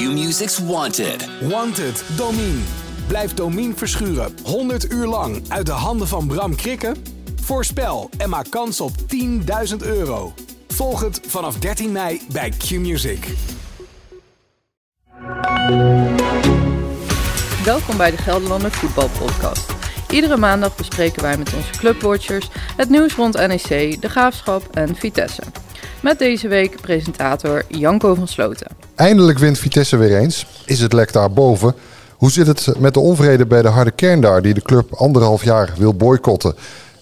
Q-Music's Wanted. Wanted, Domine. Blijf Domine verschuren 100 uur lang uit de handen van Bram Krikken? Voorspel en maak kans op 10.000 euro. Volg het vanaf 13 mei bij Q-Music. Welkom bij de Gelderlander Voetbalpodcast. Iedere maandag bespreken wij met onze clubwatchers het nieuws rond NEC, de Graafschap en Vitesse. Met deze week presentator Janko van Sloten. Eindelijk wint Vitesse weer eens. Is het lek daarboven? Hoe zit het met de onvrede bij de harde kern daar die de club anderhalf jaar wil boycotten?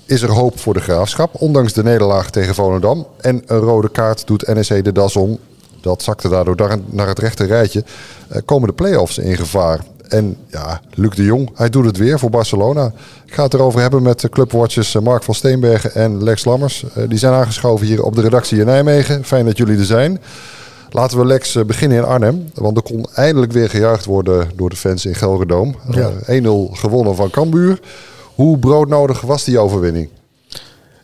Is er hoop voor de graafschap, ondanks de nederlaag tegen Volendam? En een rode kaart doet NEC de das om. Dat zakte daardoor naar het rechte rijtje. Eh, komen de play-offs in gevaar? En ja, Luc de Jong, hij doet het weer voor Barcelona. Ik ga het erover hebben met de clubwatchers eh, Mark van Steenbergen en Lex Lammers. Eh, die zijn aangeschoven hier op de redactie in Nijmegen. Fijn dat jullie er zijn. Laten we Lex eh, beginnen in Arnhem. Want er kon eindelijk weer gejuicht worden door de fans in Gelredoom. Ja. 1-0 gewonnen van Cambuur. Hoe broodnodig was die overwinning?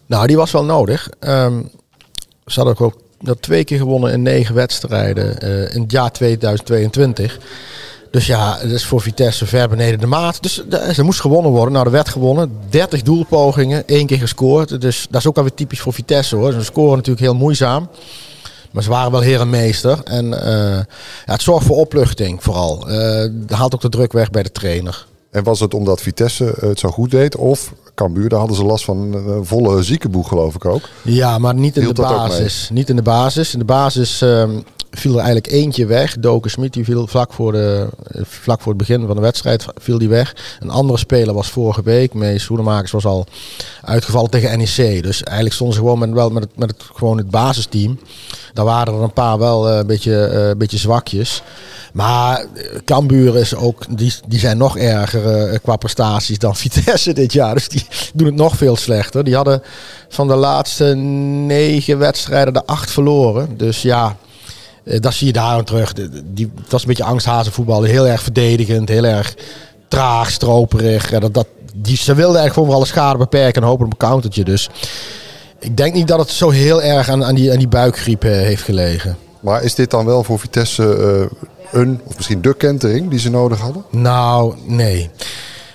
Nou, die was wel nodig. Um, ze hadden ook dat twee keer gewonnen in negen wedstrijden uh, in het jaar 2022. Dus ja, dat is voor Vitesse ver beneden de maat. Dus er moest gewonnen worden. Nou, er werd gewonnen. 30 doelpogingen, één keer gescoord. Dus dat is ook alweer typisch voor Vitesse hoor. Ze scoren natuurlijk heel moeizaam. Maar ze waren wel heer en meester. En uh, ja, het zorgt voor opluchting vooral. Uh, haalt ook de druk weg bij de trainer. En was het omdat Vitesse het zo goed deed? Of Cambuur, daar hadden ze last van een volle ziekenboeg geloof ik ook. Ja, maar niet in de basis. Niet in de basis. In de basis um, viel er eigenlijk eentje weg. Doken Smit die viel vlak voor, de, vlak voor het begin van de wedstrijd viel die weg. Een andere speler was vorige week. Mees Hoedemakers was al uitgevallen tegen NEC. Dus eigenlijk stonden ze gewoon met, wel met, het, met het, gewoon het basisteam. Daar waren er een paar wel uh, een beetje, een beetje zwakjes. Maar eh, Cambuur is ook, die, die zijn nog erger qua prestaties dan Vitesse dit jaar. Dus die doen het nog veel slechter. Die hadden van de laatste negen wedstrijden de acht verloren. Dus ja, dat zie je daar terug. Die, dat is een beetje angsthazenvoetbal. Heel erg verdedigend, heel erg traag, stroperig. dat, dat, die, ze wilden eigenlijk gewoon voor alle schade beperken en hopen op een countertje. Dus ik denk niet dat het zo heel erg aan, aan, die, aan die buikgriep heeft gelegen. Maar is dit dan wel voor Vitesse een, of misschien de kentering die ze nodig hadden? Nou, nee.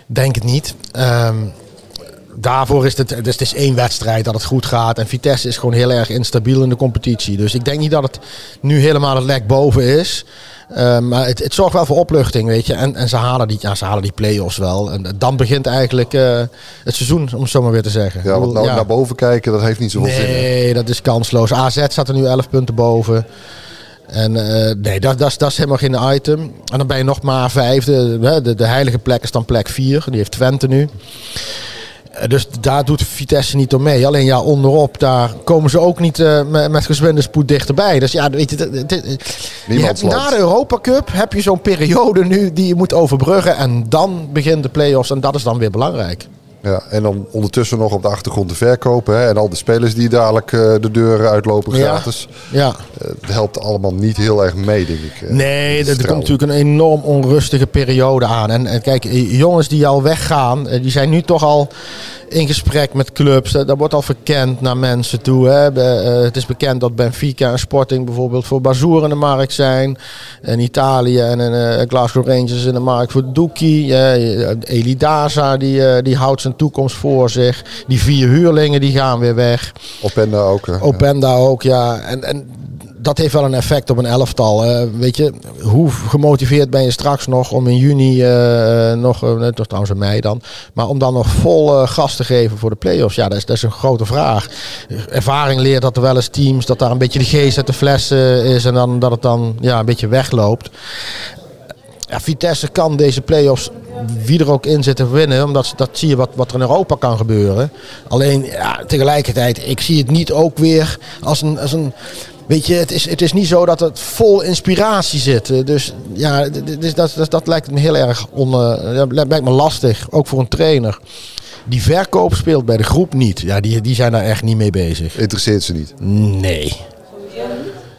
Denk het niet. Um, daarvoor is het, dus het is één wedstrijd dat het goed gaat. En Vitesse is gewoon heel erg instabiel in de competitie. Dus ik denk niet dat het nu helemaal het lek boven is. Um, maar het, het, zorgt wel voor opluchting, weet je. En, en ze halen die, ja, ze halen die play-offs wel. En dan begint eigenlijk uh, het seizoen, om het zo maar weer te zeggen. Ja, want nou, ja. naar boven kijken, dat heeft niet zoveel nee, zin. Nee, dat is kansloos. AZ staat er nu 11 punten boven. En uh, nee, dat, dat, dat is helemaal geen item. En dan ben je nog maar vijfde. De, de heilige plek is dan plek vier. Die heeft Twente nu. Dus daar doet Vitesse niet om mee. Alleen ja, onderop, daar komen ze ook niet uh, met, met gezwinde spoed dichterbij. Dus ja, weet je, je hebt, na de Europa Cup heb je zo'n periode nu die je moet overbruggen. En dan begint de play-offs en dat is dan weer belangrijk. Ja, en dan ondertussen nog op de achtergrond te verkopen. Hè, en al de spelers die dadelijk uh, de deur uitlopen gratis. Ja. ja. Uh, het helpt allemaal niet heel erg mee, denk ik. Uh, nee, er komt natuurlijk een enorm onrustige periode aan. En, en kijk, jongens die al weggaan, die zijn nu toch al in gesprek met clubs. Dat wordt al verkend naar mensen toe. Hè. Uh, het is bekend dat Benfica en Sporting bijvoorbeeld voor Bazoer in de markt zijn. In Italië en uh, Glasgow Rangers in de markt voor Doekie. Uh, Eli Daza die, die houdt zijn toekomst voor zich. Die vier huurlingen die gaan weer weg. Openda ook. Hè. Openda ook, ja. En, en dat heeft wel een effect op een elftal. Uh, weet je, hoe gemotiveerd ben je straks nog om in juni, uh, nog, uh, toch trouwens in mei dan, maar om dan nog vol gas te geven voor de play-offs? Ja, dat is, dat is een grote vraag. Ervaring leert dat er wel eens teams, dat daar een beetje de geest uit de fles is en dan, dat het dan ja, een beetje wegloopt. Ja, Vitesse kan deze play-offs, wie er ook in zit, winnen. Omdat dat zie je wat, wat er in Europa kan gebeuren. Alleen ja, tegelijkertijd, ik zie het niet ook weer als een, als een Weet je, het is, het is niet zo dat het vol inspiratie zit. Dus ja, dus dat, dat, dat lijkt me heel erg on, uh, lijkt me lastig, ook voor een trainer. Die verkoop speelt bij de groep niet. Ja, die, die zijn daar echt niet mee bezig. Interesseert ze niet? Nee.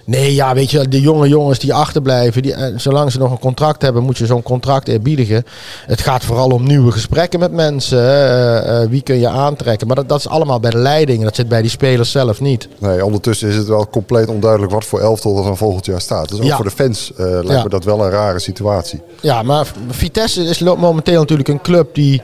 Nee, ja, weet je, de jonge jongens die achterblijven, die, eh, zolang ze nog een contract hebben, moet je zo'n contract eerbiedigen. Het gaat vooral om nieuwe gesprekken met mensen. Uh, wie kun je aantrekken? Maar dat, dat is allemaal bij de leiding. Dat zit bij die spelers zelf niet. Nee, ondertussen is het wel compleet onduidelijk wat voor elftal er van volgend jaar staat. Dus ook ja. voor de fans uh, lijkt ja. me dat wel een rare situatie. Ja, maar Vitesse is momenteel natuurlijk een club die...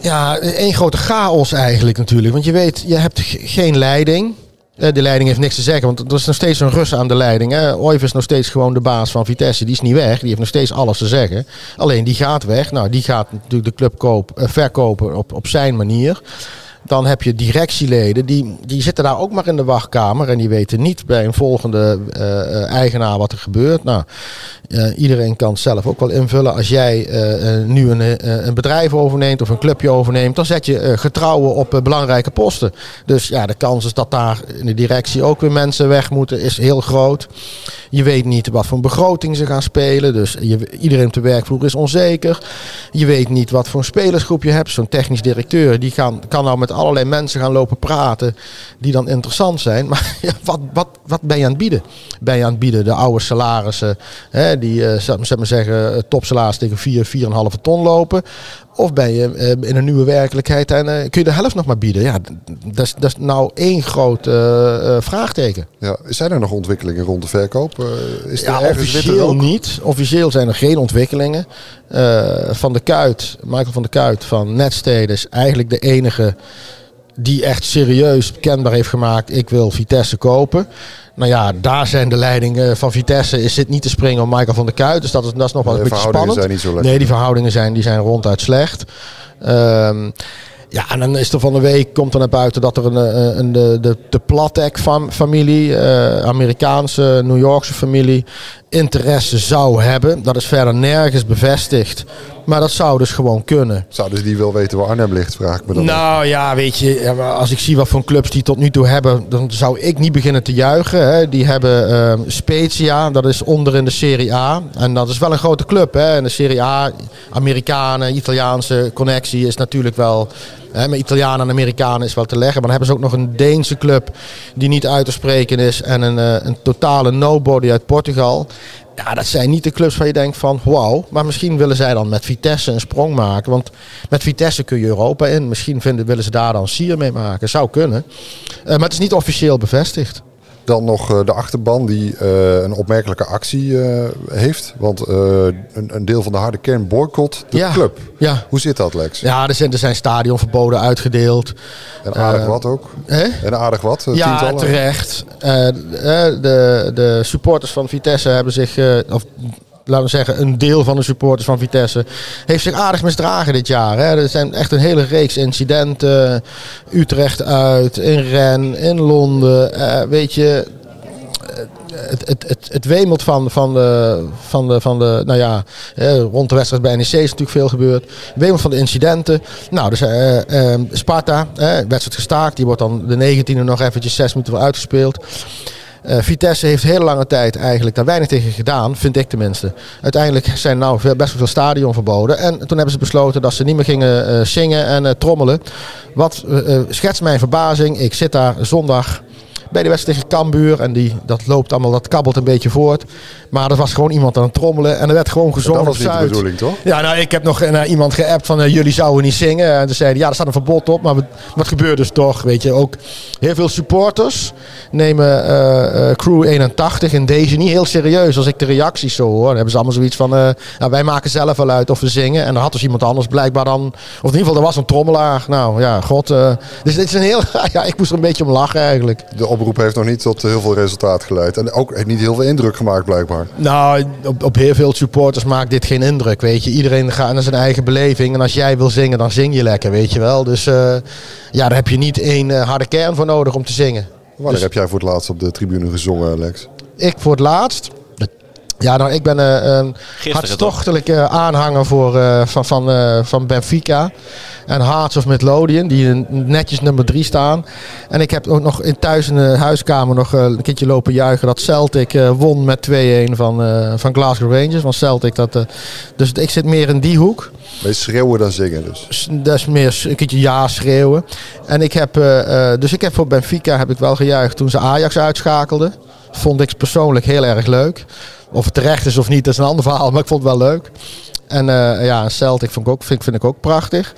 Ja, één grote chaos eigenlijk natuurlijk. Want je weet, je hebt geen leiding. Eh, de leiding heeft niks te zeggen, want er is nog steeds een Rus aan de leiding. Hè. is nog steeds gewoon de baas van Vitesse. Die is niet weg. Die heeft nog steeds alles te zeggen. Alleen die gaat weg. Nou, die gaat natuurlijk de club koop, uh, verkopen op, op zijn manier. Dan heb je directieleden, die, die zitten daar ook maar in de wachtkamer. En die weten niet bij een volgende uh, eigenaar wat er gebeurt. Nou, uh, iedereen kan het zelf ook wel invullen. Als jij nu een, een bedrijf overneemt of een clubje overneemt, dan zet je getrouwen op belangrijke posten. Dus ja, de kans is dat daar in de directie ook weer mensen weg moeten, is heel groot. Je weet niet wat voor begroting ze gaan spelen. Dus je, iedereen op de werkvloer is onzeker. Je weet niet wat voor een spelersgroep je hebt. Zo'n technisch directeur die gaan, kan nou met allerlei mensen gaan lopen praten die dan interessant zijn. Maar ja, wat, wat, wat ben je aan het bieden? Ben je aan het bieden de oude salarissen, hè, die uh, zeg maar zeggen, topsalaris tegen 4, 4,5 ton lopen? Of ben je uh, in een nieuwe werkelijkheid en kun je de helft nog maar bieden? Ja, dat is, dat nou één groot vraagteken. Ja, zijn er nog ontwikkelingen rond de verkoop? Is er ja, officieel niet. Officieel zijn er geen ontwikkelingen. van de Kuit, Michael van de Kuit van Netstede is eigenlijk de enige die echt serieus kenbaar heeft gemaakt. Ik wil Vitesse kopen. Nou ja, daar zijn de leidingen van Vitesse. Is het niet te springen om Michael van der Kuit. Dus dat is, dat is nog wel een beetje spannend. Zijn niet zo lekker. Nee, die verhoudingen zijn, die zijn ronduit slecht. Um, ja, en dan is er van de week komt er naar buiten dat er een, een, een de, de, de Platek-familie, uh, Amerikaanse, New Yorkse familie, interesse zou hebben. Dat is verder nergens bevestigd. Maar dat zou dus gewoon kunnen. Zouden ze die wel weten waar Arnhem ligt, vraag ik me dan. Nou ja, weet je, als ik zie wat voor clubs die tot nu toe hebben, dan zou ik niet beginnen te juichen. Hè. Die hebben uh, Spezia, dat is onder in de Serie A. En dat is wel een grote club. Hè. En de Serie A, Amerikanen, Italiaanse connectie is natuurlijk wel Hè, met Italianen en Amerikanen is wel te leggen. Maar dan hebben ze ook nog een Deense club die niet uit te spreken is. En een, uh, een totale nobody uit Portugal. Ja, dat zijn niet de clubs waar je denkt van wauw. Maar misschien willen zij dan met Vitesse een sprong maken. Want met Vitesse kun je Europa in. Misschien vinden, willen ze daar dan Sier mee maken. Zou kunnen. Uh, maar het is niet officieel bevestigd. Dan nog eh, de achterban die uh, een opmerkelijke actie uh, heeft. Want een, een, deel van de harde kern boycott de ja, club. Ja. Hoe zit dat, Lex? Ja, er zijn, er zijn stadionverboden uitgedeeld. En aardig wat ook. Hè? En aardig wat. Ja, tientallen. terecht. de, de supporters van Vitesse hebben zich... of, laten we zeggen, een deel van de supporters van Vitesse heeft zich aardig misdragen dit jaar. Hè. Er zijn echt een hele reeks incidenten. Utrecht uit, in Ren, in Londen. Uh, weet je, het, het, het, het wemelt van, van, de, van, de, van de, nou ja, rond de wedstrijd bij NEC is natuurlijk veel gebeurd. Wemelt van de incidenten. Nou, dus uh, uh, Sparta, uh, wedstrijd gestaakt. Die wordt dan de 19e nog eventjes zes minuten voor uitgespeeld. Uh, Vitesse heeft heel lange tijd eigenlijk daar weinig tegen gedaan, vind ik tenminste. Uiteindelijk zijn nou best wel veel stadion verboden. En toen hebben ze besloten dat ze niet meer gingen uh, zingen en uh, trommelen. Wat schetst mijn verbazing. Ik zit daar zondag bij de wedstrijd tegen Cambuur. En die, dat loopt allemaal, dat kabbelt een beetje voort. Maar er was gewoon iemand aan het trommelen. En er werd gewoon gezongen dat was niet de bedoeling, toch? Ja, nou, ik heb nog naar iemand geappt van uh, jullie zouden niet zingen. En toen zeiden ja, er staat een verbod op. Maar wat, gebeurt dus toch? Weet je, ook heel veel supporters nemen uh, Crew 81 in deze niet heel serieus. Als ik de reacties zo hoor, dan hebben ze allemaal zoiets van... nou, wij maken zelf wel uit of we zingen. En dan had dus iemand anders blijkbaar dan... Of in ieder geval, er was een trommelaar. Nou ja, god. dus dit is een heel... ja, ik moest er een beetje om lachen eigenlijk. De oproep heeft nog niet tot heel veel resultaat geleid. En ook heeft niet heel veel indruk gemaakt blijkbaar. Nou, op, op heel veel supporters maakt dit geen indruk, weet je. Iedereen gaat naar zijn eigen beleving. En als jij wil zingen, dan zing je lekker, weet je wel. Dus uh, ja, daar heb je niet één uh, harde kern voor nodig om te zingen. Wanneer dus, heb jij voor het laatst op de tribune gezongen, Alex? Ik voor het laatst? Ja, nou, ik ben uh, een hartstochtelijke aanhanger voor, uh, van, van, uh, van Benfica en Hearts of Midlothian, die netjes nummer drie staan. En ik heb ook nog in thuis in de huiskamer nog een keertje lopen juichen dat Celtic won met 2-1 van, van Glasgow Rangers. Want Celtic, dat, dus ik zit meer in die hoek. Meer schreeuwen dan zingen dus? Dat is meer een keertje ja schreeuwen. En ik heb, dus ik heb voor Benfica heb ik wel gejuicht toen ze Ajax uitschakelden. Vond ik persoonlijk heel erg leuk. Of het terecht is of niet, dat is een ander verhaal, maar ik vond het wel leuk. En uh, ja, Celtic vind ik, ook, vind, vind ik ook prachtig.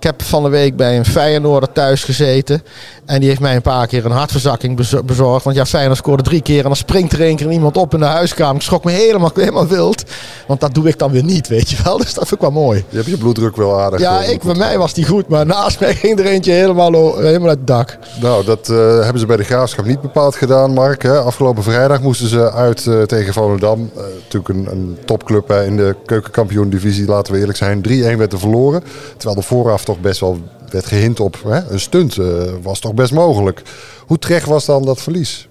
Ik heb van de week bij een Feyenoorder thuis gezeten. En die heeft mij een paar keer een hartverzakking bezorgd. Want ja, Feyenoord scoorde drie keer en dan springt er één keer iemand op in de huiskamer. Ik schrok me helemaal, helemaal wild. Want dat doe ik dan weer niet, weet je wel. Dus dat vind ik wel mooi. Je hebt je bloeddruk wel aardig. Ja, ik, bij mij was die goed. Maar naast mij ging er eentje helemaal, helemaal uit het dak. Nou, dat uh, hebben ze bij de Graafschap niet bepaald gedaan, Mark. Hè? Afgelopen vrijdag moesten ze uit uh, tegen Volendam. Uh, natuurlijk een, een topclub in de keukenkampioen-divisie, laten we eerlijk zijn. 3-1 werd er verloren. Terwijl de vooraf toch best wel werd gehind op hè, een stunt. Uh, was toch best mogelijk. Hoe terecht was dan dat verlies?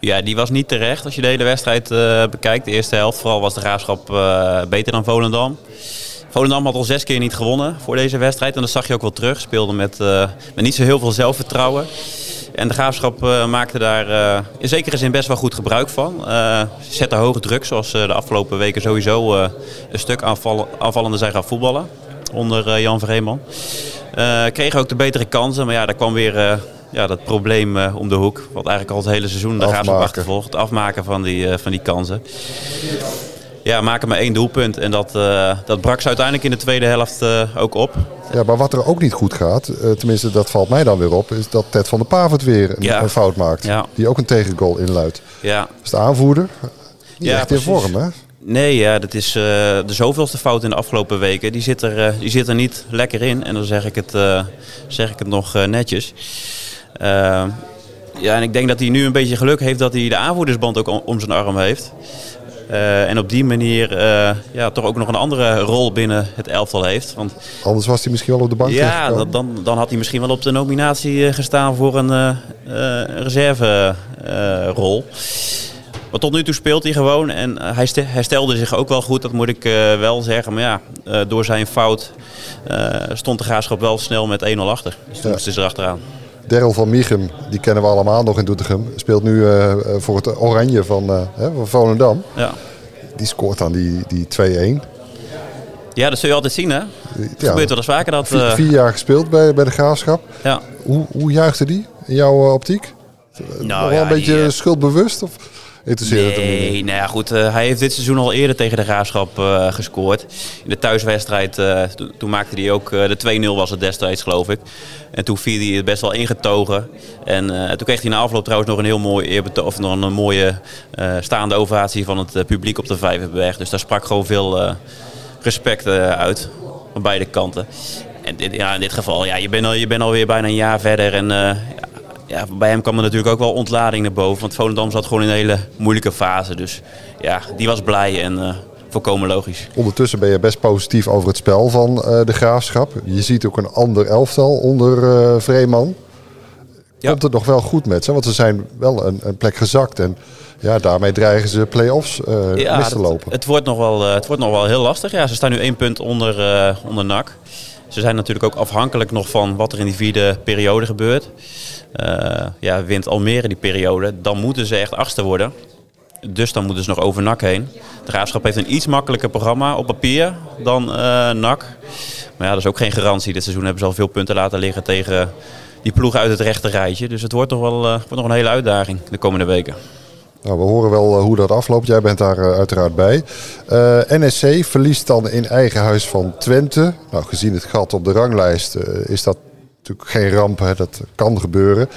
Ja, die was niet terecht als je de hele wedstrijd uh, bekijkt. De eerste helft vooral was de graafschap uh, beter dan Volendam. Volendam had al zes keer niet gewonnen voor deze wedstrijd. En dat zag je ook wel terug. Speelde met, met niet zo heel veel zelfvertrouwen. En de graafschap maakte daar in zekere zin best wel goed gebruik van. Ze zette hoge druk, zoals de afgelopen weken sowieso een stuk aanvallen, aanvallende zijn gaan voetballen. Onder Jan Vreeman. Uh, kregen ook de betere kansen, maar ja, daar kwam weer uh, ja, dat probleem uh, om de hoek. Wat eigenlijk al het hele seizoen de graafschap achtervolgt. Het afmaken van die, van die kansen. Ja, maken maar één doelpunt. En dat, dat brak ze uiteindelijk in de tweede helft ook op. Ja, maar wat er ook niet goed gaat, tenminste dat valt mij dan weer op, is dat Ted van der Pavert weer een, ja. een fout maakt. Ja. Die ook een tegengoal inluidt. Ja. De aanvoerder. Niet ja, echt in vorm, hè? Nee, ja, dat is uh, de zoveelste fout in de afgelopen weken. Die zit er, uh, die zit er niet lekker in. En dan zeg ik het, uh, zeg ik het nog netjes. ja, en ik denk dat hij nu een beetje geluk heeft dat hij de aanvoerdersband ook om, zijn arm heeft. en op die manier ja, toch ook nog een andere rol binnen het elftal heeft. Want, Anders was hij misschien wel op de bank Ja, dat, dan, dan had hij misschien wel op de nominatie gestaan voor een reserverol. Maar tot nu toe speelt hij gewoon en eh, hij herstelde zich ook wel goed, dat moet ik uh, wel zeggen. Maar ja, uh, door zijn fout uh, stond de graafschap wel snel met 1-0 achter. Dus toen moesten ze erachteraan. Daryl van Michum, die kennen we allemaal nog in Doetinchem. Speelt nu voor het Oranje van, van Volendam. Ja. Die scoort dan die, die 2-1. Ja, dat zul je altijd zien, hè? Het ja, gebeurt wel eens vaker. Dat, vier, vier, jaar gespeeld bij, bij de Graafschap. Ja. Hoe, hoe juichte die in jouw optiek? Nou, Nog wel ja, een beetje die, schuldbewust? Of? Interesseert nee, het hem niet. Nou ja, goed, uh, hij heeft dit seizoen al eerder tegen de Graafschap uh, gescoord. In de thuiswedstrijd, to toen maakte hij ook, de 2-0 was het destijds geloof ik. En toen viel hij het best wel ingetogen. En toen kreeg hij na afloop trouwens nog een heel of een mooie staande ovatie van het publiek op de Vijverberg. Dus daar sprak gewoon veel respect uit, van beide kanten. En ja, in dit geval, ja, je bent, al, je bent alweer bijna een jaar verder en ja, bij hem kwam er natuurlijk ook wel ontlading naar boven. Want Volendam zat gewoon in een hele moeilijke fase. Dus ja, die was blij en uh, volkomen logisch. Ondertussen ben je best positief over het spel van uh, de Graafschap. Je ziet ook een ander elftal onder uh, Vreeman. Ja. Komt het nog wel goed met ze? Want ze zijn wel een, een plek gezakt. En ja, daarmee dreigen ze play-offs uh, ja, mis te lopen. Het, het, wordt nog wel, het wordt nog wel heel lastig. Ja, ze staan nu één punt onder, onder NAC. Ze zijn natuurlijk ook afhankelijk nog van wat er in die vierde periode gebeurt. Uh, ja, wint Almere die periode, dan moeten ze echt achtste worden. Dus dan moeten ze nog over NAC heen. De Graafschap heeft een iets makkelijker programma op papier dan uh, NAC. Maar ja, dat is ook geen garantie. Dit seizoen hebben ze al veel punten laten liggen tegen die ploeg uit het rechte rijtje. Dus het wordt nog wel uh, wordt nog een hele uitdaging de komende weken. Nou, we horen wel hoe dat afloopt. Jij bent daar uiteraard bij. Uh, NSC verliest dan in eigen huis van Twente. Nou, gezien het gat op de ranglijst is dat natuurlijk geen ramp, hè, dat kan gebeuren.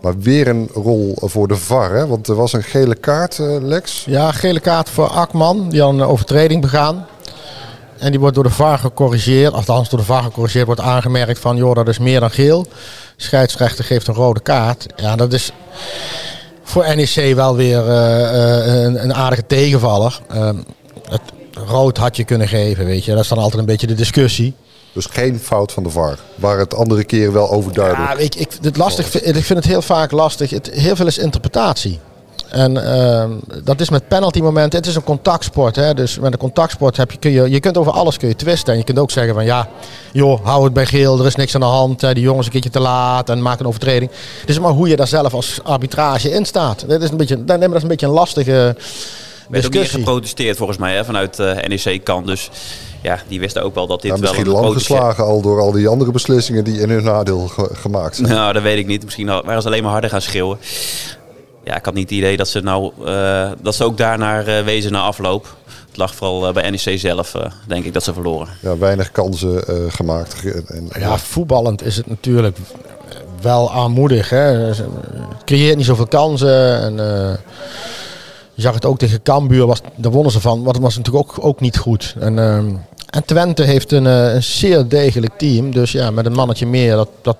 Maar weer een rol voor de VAR, hè? want er was een gele kaart, Lex. Ja, gele kaart voor Akman, die had een overtreding begaan. En die wordt door de VAR gecorrigeerd, althans door de VAR gecorrigeerd, wordt aangemerkt van, joh, dat is meer dan geel. Scheidsrechter geeft een rode kaart. Ja, dat is voor NEC wel weer uh, een, een, aardige tegenvaller. Ehm, het rood had je kunnen geven, weet je. Dat is dan altijd een beetje de discussie. Dus geen fout van de VAR. Waar het andere keer wel overduidelijk. Ja, ik, ik, het lastig, ik vind het heel vaak lastig. Het, heel veel is interpretatie. En uh, dat is met penalty momenten. Het is een contactsport. Hè? Dus met een contactsport heb je, kun je, je kunt over alles kun je twisten. En je kunt ook zeggen van ja, joh, hou het bij geel. Er is niks aan de hand. Hè? Die jongens een keertje te laat en maak een overtreding. Het is maar hoe je daar zelf als arbitrage in staat. Dat is een beetje, dat is een beetje een lastige discussie. Er is geprotesteerd volgens mij hè, vanuit uh, eh, NEC-kant. Dus ja, die wisten ook wel dat dit ja, wel een lang geslagen al door al die andere beslissingen die in hun nadeel gemaakt zijn. Nou, dat weet ik niet. Misschien waren ze alleen maar harder gaan schreeuwen. Ja, ik had niet het idee dat ze, nou, dat ze ook daarnaar wezen na afloop. Het lag vooral bij NEC zelf, denk ik, dat ze verloren. Ja, weinig kansen gemaakt. En, ja, voetballend is het natuurlijk wel aanmoedig. Hè. creëert niet zoveel kansen. En, je zag het ook tegen Cambuur, was, daar wonnen ze van. Maar dat was natuurlijk ook, ook niet goed. En, ehm, en Twente heeft een, eh, een, zeer degelijk team. Dus ja, met een mannetje meer, dat, dat,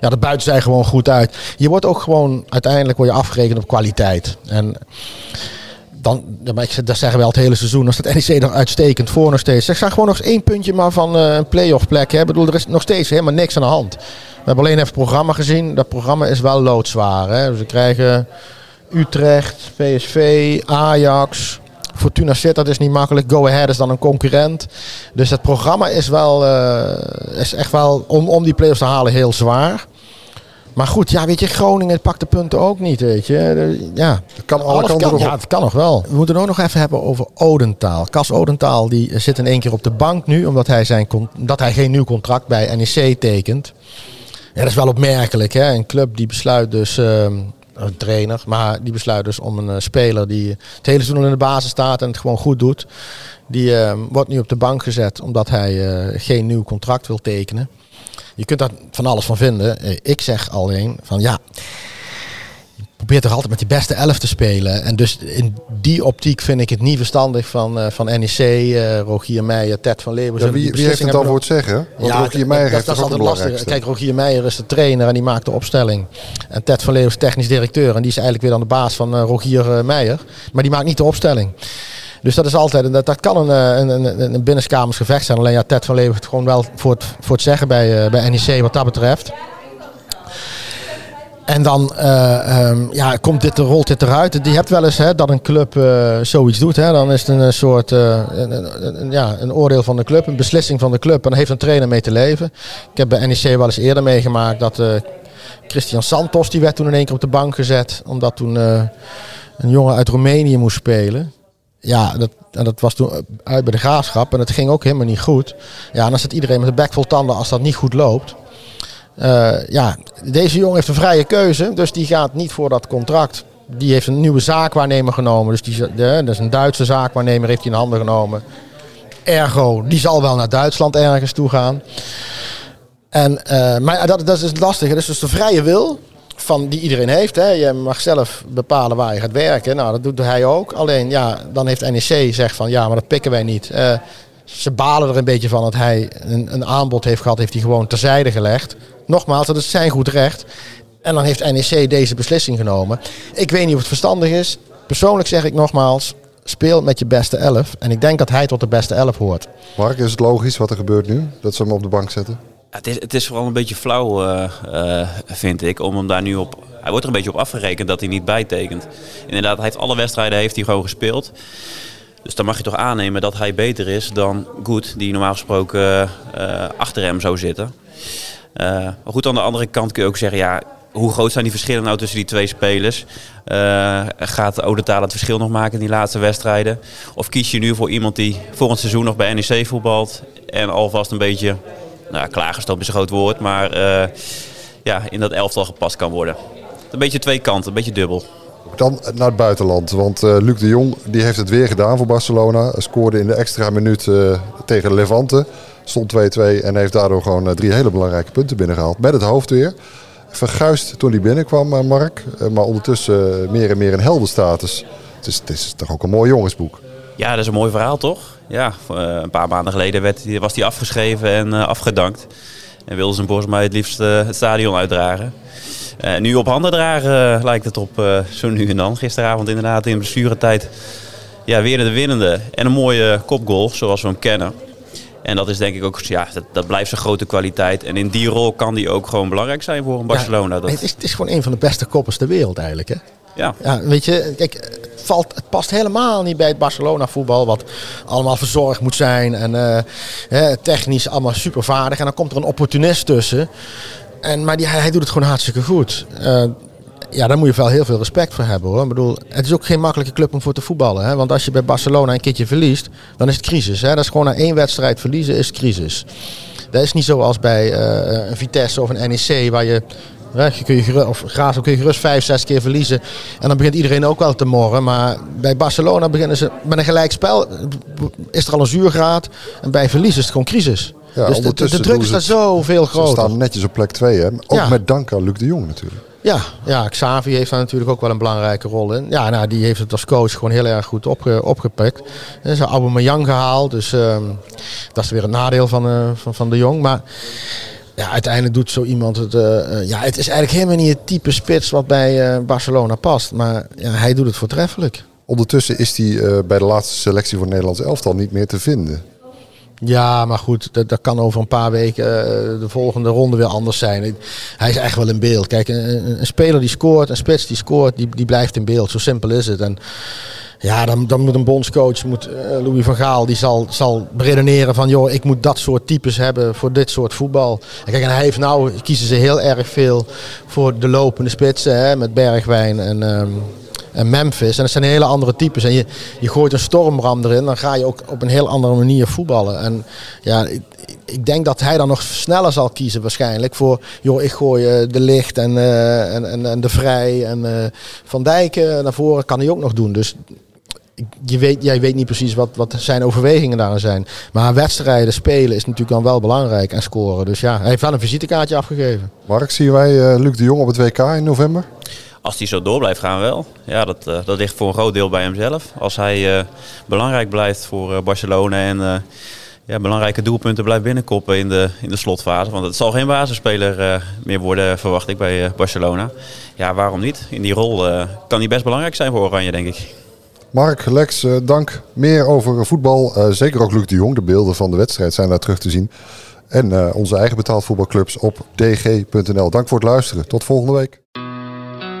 ja, dat buiten zij gewoon goed uit. Je wordt ook gewoon, uiteindelijk word je afgerekend op kwaliteit. En dan, dat zeggen we het hele seizoen, als het NEC er uitstekend voor nog steeds. Zeg, zag gewoon nog eens één puntje maar van uh, een play-off plek. Hè. Ik bedoel, er is nog steeds helemaal niks aan de hand. We hebben alleen even het programma gezien. Dat programma is wel loodzwaar. Hè. We krijgen Utrecht, PSV, Ajax. Fortuna Sittard is niet makkelijk. Go Ahead is dan een concurrent. Dus het programma is wel uh, is echt wel om, om die play-offs te halen heel zwaar. Maar goed, ja, weet je, Groningen pakt de punten ook niet, weet je. Ja, dat kan alle kanten Ja, het kan nog wel. We moeten het ook nog even hebben over Odentaal. Cas Odentaal die zit in één keer op de bank nu, omdat hij, zijn, dat hij geen nieuw contract bij NEC tekent. Ja, dat is wel opmerkelijk, hè. Een club die besluit dus... Uh, een trainer. Maar die besluit dus om een uh, speler die het hele seizoen in de basis staat en het gewoon goed doet. Die uh, wordt nu op de bank gezet omdat hij uh, geen nieuw contract wil tekenen. Je kunt daar van alles van vinden. ik zeg alleen van ja, probeert toch altijd met die beste elf te spelen. En dus in die optiek vind ik het niet verstandig van, uh, van NEC, uh, Rogier Meijer, Ted van Leeuwen. Ja, wie, wie heeft het dan voor het zeggen? Want ja, Rogier Meijer heeft dat, dat is altijd lastig. Kijk, Rogier Meijer is de trainer en die maakt de opstelling. En Ted van Leeuwen is technisch directeur. En die is eigenlijk weer aan de baas van uh, Rogier Meijer. Maar die maakt niet de opstelling. Dus dat is altijd, dat, dat kan een, een, een, een binnenkamers gevecht zijn. Alleen ja, Ted van Leeuwen heeft gewoon wel voor het, voor het zeggen bij, bij NEC wat dat betreft. En dan uh, ja, komt dit, rolt dit eruit. Die hebt wel eens hè, dat een club uh, zoiets doet. Hè. Dan is het een soort een, ja, een oordeel van de club, een beslissing van de club. En dan heeft een trainer mee te leven. Ik heb bij NEC wel eens eerder meegemaakt dat Christian Santos, die werd toen in één keer op de bank gezet. Omdat toen een jongen uit Roemenië moest spelen. Ja, dat, en dat was toen uit bij de graafschap. En dat ging ook helemaal niet goed. Ja, en dan zit iedereen met de bek vol tanden als dat niet goed loopt. Uh, ja, deze jongen heeft een vrije keuze, dus die gaat niet voor dat contract. Die heeft een nieuwe zaakwaarnemer genomen. Dus die, de, dat is een Duitse zaakwaarnemer, heeft hij in handen genomen. Ergo, die zal wel naar Duitsland ergens toe gaan. En, uh, maar dat, dat is het lastige. Dat is dus de vrije wil van, die iedereen heeft. Hè. Je mag zelf bepalen waar je gaat werken. Nou, dat doet hij ook. Alleen, ja, dan heeft NEC zegt van, ja, maar dat pikken wij niet. Uh, ze balen er een beetje van dat hij een, een aanbod heeft gehad, heeft hij gewoon terzijde gelegd. Nogmaals, dat is zijn goed recht. En dan heeft NEC deze beslissing genomen. Ik weet niet of het verstandig is. Persoonlijk zeg ik nogmaals, speel met je beste elf. En ik denk dat hij tot de beste elf hoort. Mark, is het logisch wat er gebeurt nu? Dat ze hem op de bank zetten? het, is, het is vooral een beetje flauw, uh, uh, vind ik, om hem daar nu op... Hij wordt er een beetje op afgerekend dat hij niet bijtekent. Inderdaad, hij heeft alle wedstrijden heeft hij gewoon gespeeld. Dus dan mag je toch aannemen dat hij beter is dan Goed, die normaal gesproken uh, achter hem zou zitten. Uh, maar goed, aan de andere kant kun je ook zeggen, ja, hoe groot zijn die verschillen nou tussen die twee spelers? Uh, gaat Odetaal het verschil nog maken in die laatste wedstrijden? Of kies je nu voor iemand die volgend seizoen nog bij NEC voetbalt en alvast een beetje, nou klaargestopt is een groot woord, maar ja, in dat elftal gepast kan worden? Een beetje twee kanten, een beetje dubbel. Dan naar het buitenland. Want uh, Luc de Jong die heeft het weer gedaan voor Barcelona. Scoorde in de extra minuut uh, tegen Levante. Stond 2-2 en heeft daardoor gewoon uh, drie hele belangrijke punten binnengehaald. Met het hoofd weer. Verguist toen hij binnenkwam, Mark. maar ondertussen meer en meer een heldenstatus. Het is, het is toch ook een mooi jongensboek. Ja, dat is een mooi verhaal toch? Ja, een paar maanden geleden werd, was hij afgeschreven en afgedankt. En hem volgens mij het liefst het stadion uitdragen. Uh, nu op handen dragen uh, lijkt het op uh, zo nu en dan. Gisteravond inderdaad in blessuretijd ja, weer de winnende. En een mooie kopgoal zoals we hem kennen. En dat is denk ik ook, ja, dat, dat blijft zijn grote kwaliteit. En in die rol kan die ook gewoon belangrijk zijn voor een Barcelona. Ja, het, is, het is gewoon een van de beste koppers ter wereld eigenlijk. Hè? Ja. ja. Weet je, kijk, het, valt, het past helemaal niet bij het Barcelona voetbal. Wat allemaal verzorgd moet zijn. En uh, technisch allemaal super vaardig. En dan komt er een opportunist tussen. En, maar die, hij, doet het gewoon hartstikke goed. Uh, ja, daar moet je wel heel veel respect voor hebben hoor. Ik bedoel, het is ook geen makkelijke club om voor te voetballen. Hè? Want als je bij Barcelona een keertje verliest, dan is het crisis. Hè? Dat is gewoon na één wedstrijd verliezen is crisis. Dat is niet zoals bij uh, een Vitesse of een NEC waar je Je kun je, of Graafschap kun je gerust vijf, zes keer verliezen. En dan begint iedereen ook wel te morren. Maar bij Barcelona beginnen ze met een gelijk spel. Is er al een zuurgraad. En bij verlies is het gewoon crisis. Ja, dus de, de, druk is daar zoveel groter. Ze staan netjes op plek 2. Ook met dank aan Luc de Jong natuurlijk. Ja, ja, Xavi heeft daar natuurlijk ook wel een belangrijke rol in. Ja, nou, die heeft het als coach gewoon heel erg goed opge opgepikt. Ze hebben Aubameyang gehaald, dus uh, dat is weer een nadeel van, uh, van, van de Jong. Maar ja, uiteindelijk doet zo iemand het. Uh, ja, het is eigenlijk helemaal niet het type spits wat bij Barcelona past. Maar ja, hij doet het voortreffelijk. Ondertussen is hij bij de laatste selectie voor het Nederlands elftal niet meer te vinden. Ja, maar goed, dat, dat kan over een paar weken uh, de volgende ronde weer anders zijn. Hij is echt wel in beeld. Kijk, een, speler die scoort, een spits die scoort, die, die blijft in beeld. Zo simpel is het. En ja, dan, dan moet een bondscoach, moet, uh, Louis van Gaal, die zal, zal redeneren van... joh, ik moet dat soort types hebben voor dit soort voetbal. En kijk, en hij heeft nou, kiezen ze heel erg veel voor de lopende spitsen, hè, met Bergwijn en... Um, en Memphis. En dat zijn hele andere types. En je, je gooit een stormram erin, dan ga je ook op een heel andere manier voetballen. En ja, ik, ik denk dat hij dan nog sneller zal kiezen waarschijnlijk voor, joh, ik gooi uh, de licht en, uh, en, en, en, de vrij en uh, Van Dijken naar voren kan hij ook nog doen. Dus je weet, jij weet niet precies wat, wat zijn overwegingen daarin zijn. Maar wedstrijden spelen is natuurlijk dan wel belangrijk en scoren. Dus ja, hij heeft wel een visitekaartje afgegeven. Mark, zien wij Luc de Jong op het WK in november? Als hij zo door blijft gaan wel. Ja, dat, uh, dat ligt voor een groot deel bij hemzelf. Als hij uh, belangrijk blijft voor uh, Barcelona en ja, belangrijke doelpunten blijft binnenkoppen in de, in de slotfase. Want het zal geen basisspeler meer worden, verwacht ik, bij Barcelona. Ja, waarom niet? In die rol kan hij best belangrijk zijn voor Oranje, denk ik. Mark, Lex, dank. Meer over voetbal. zeker ook Luc de Jong. De beelden van de wedstrijd zijn daar terug te zien. En onze eigen betaald voetbalclubs op dg.nl. Dank voor het luisteren. Tot volgende week.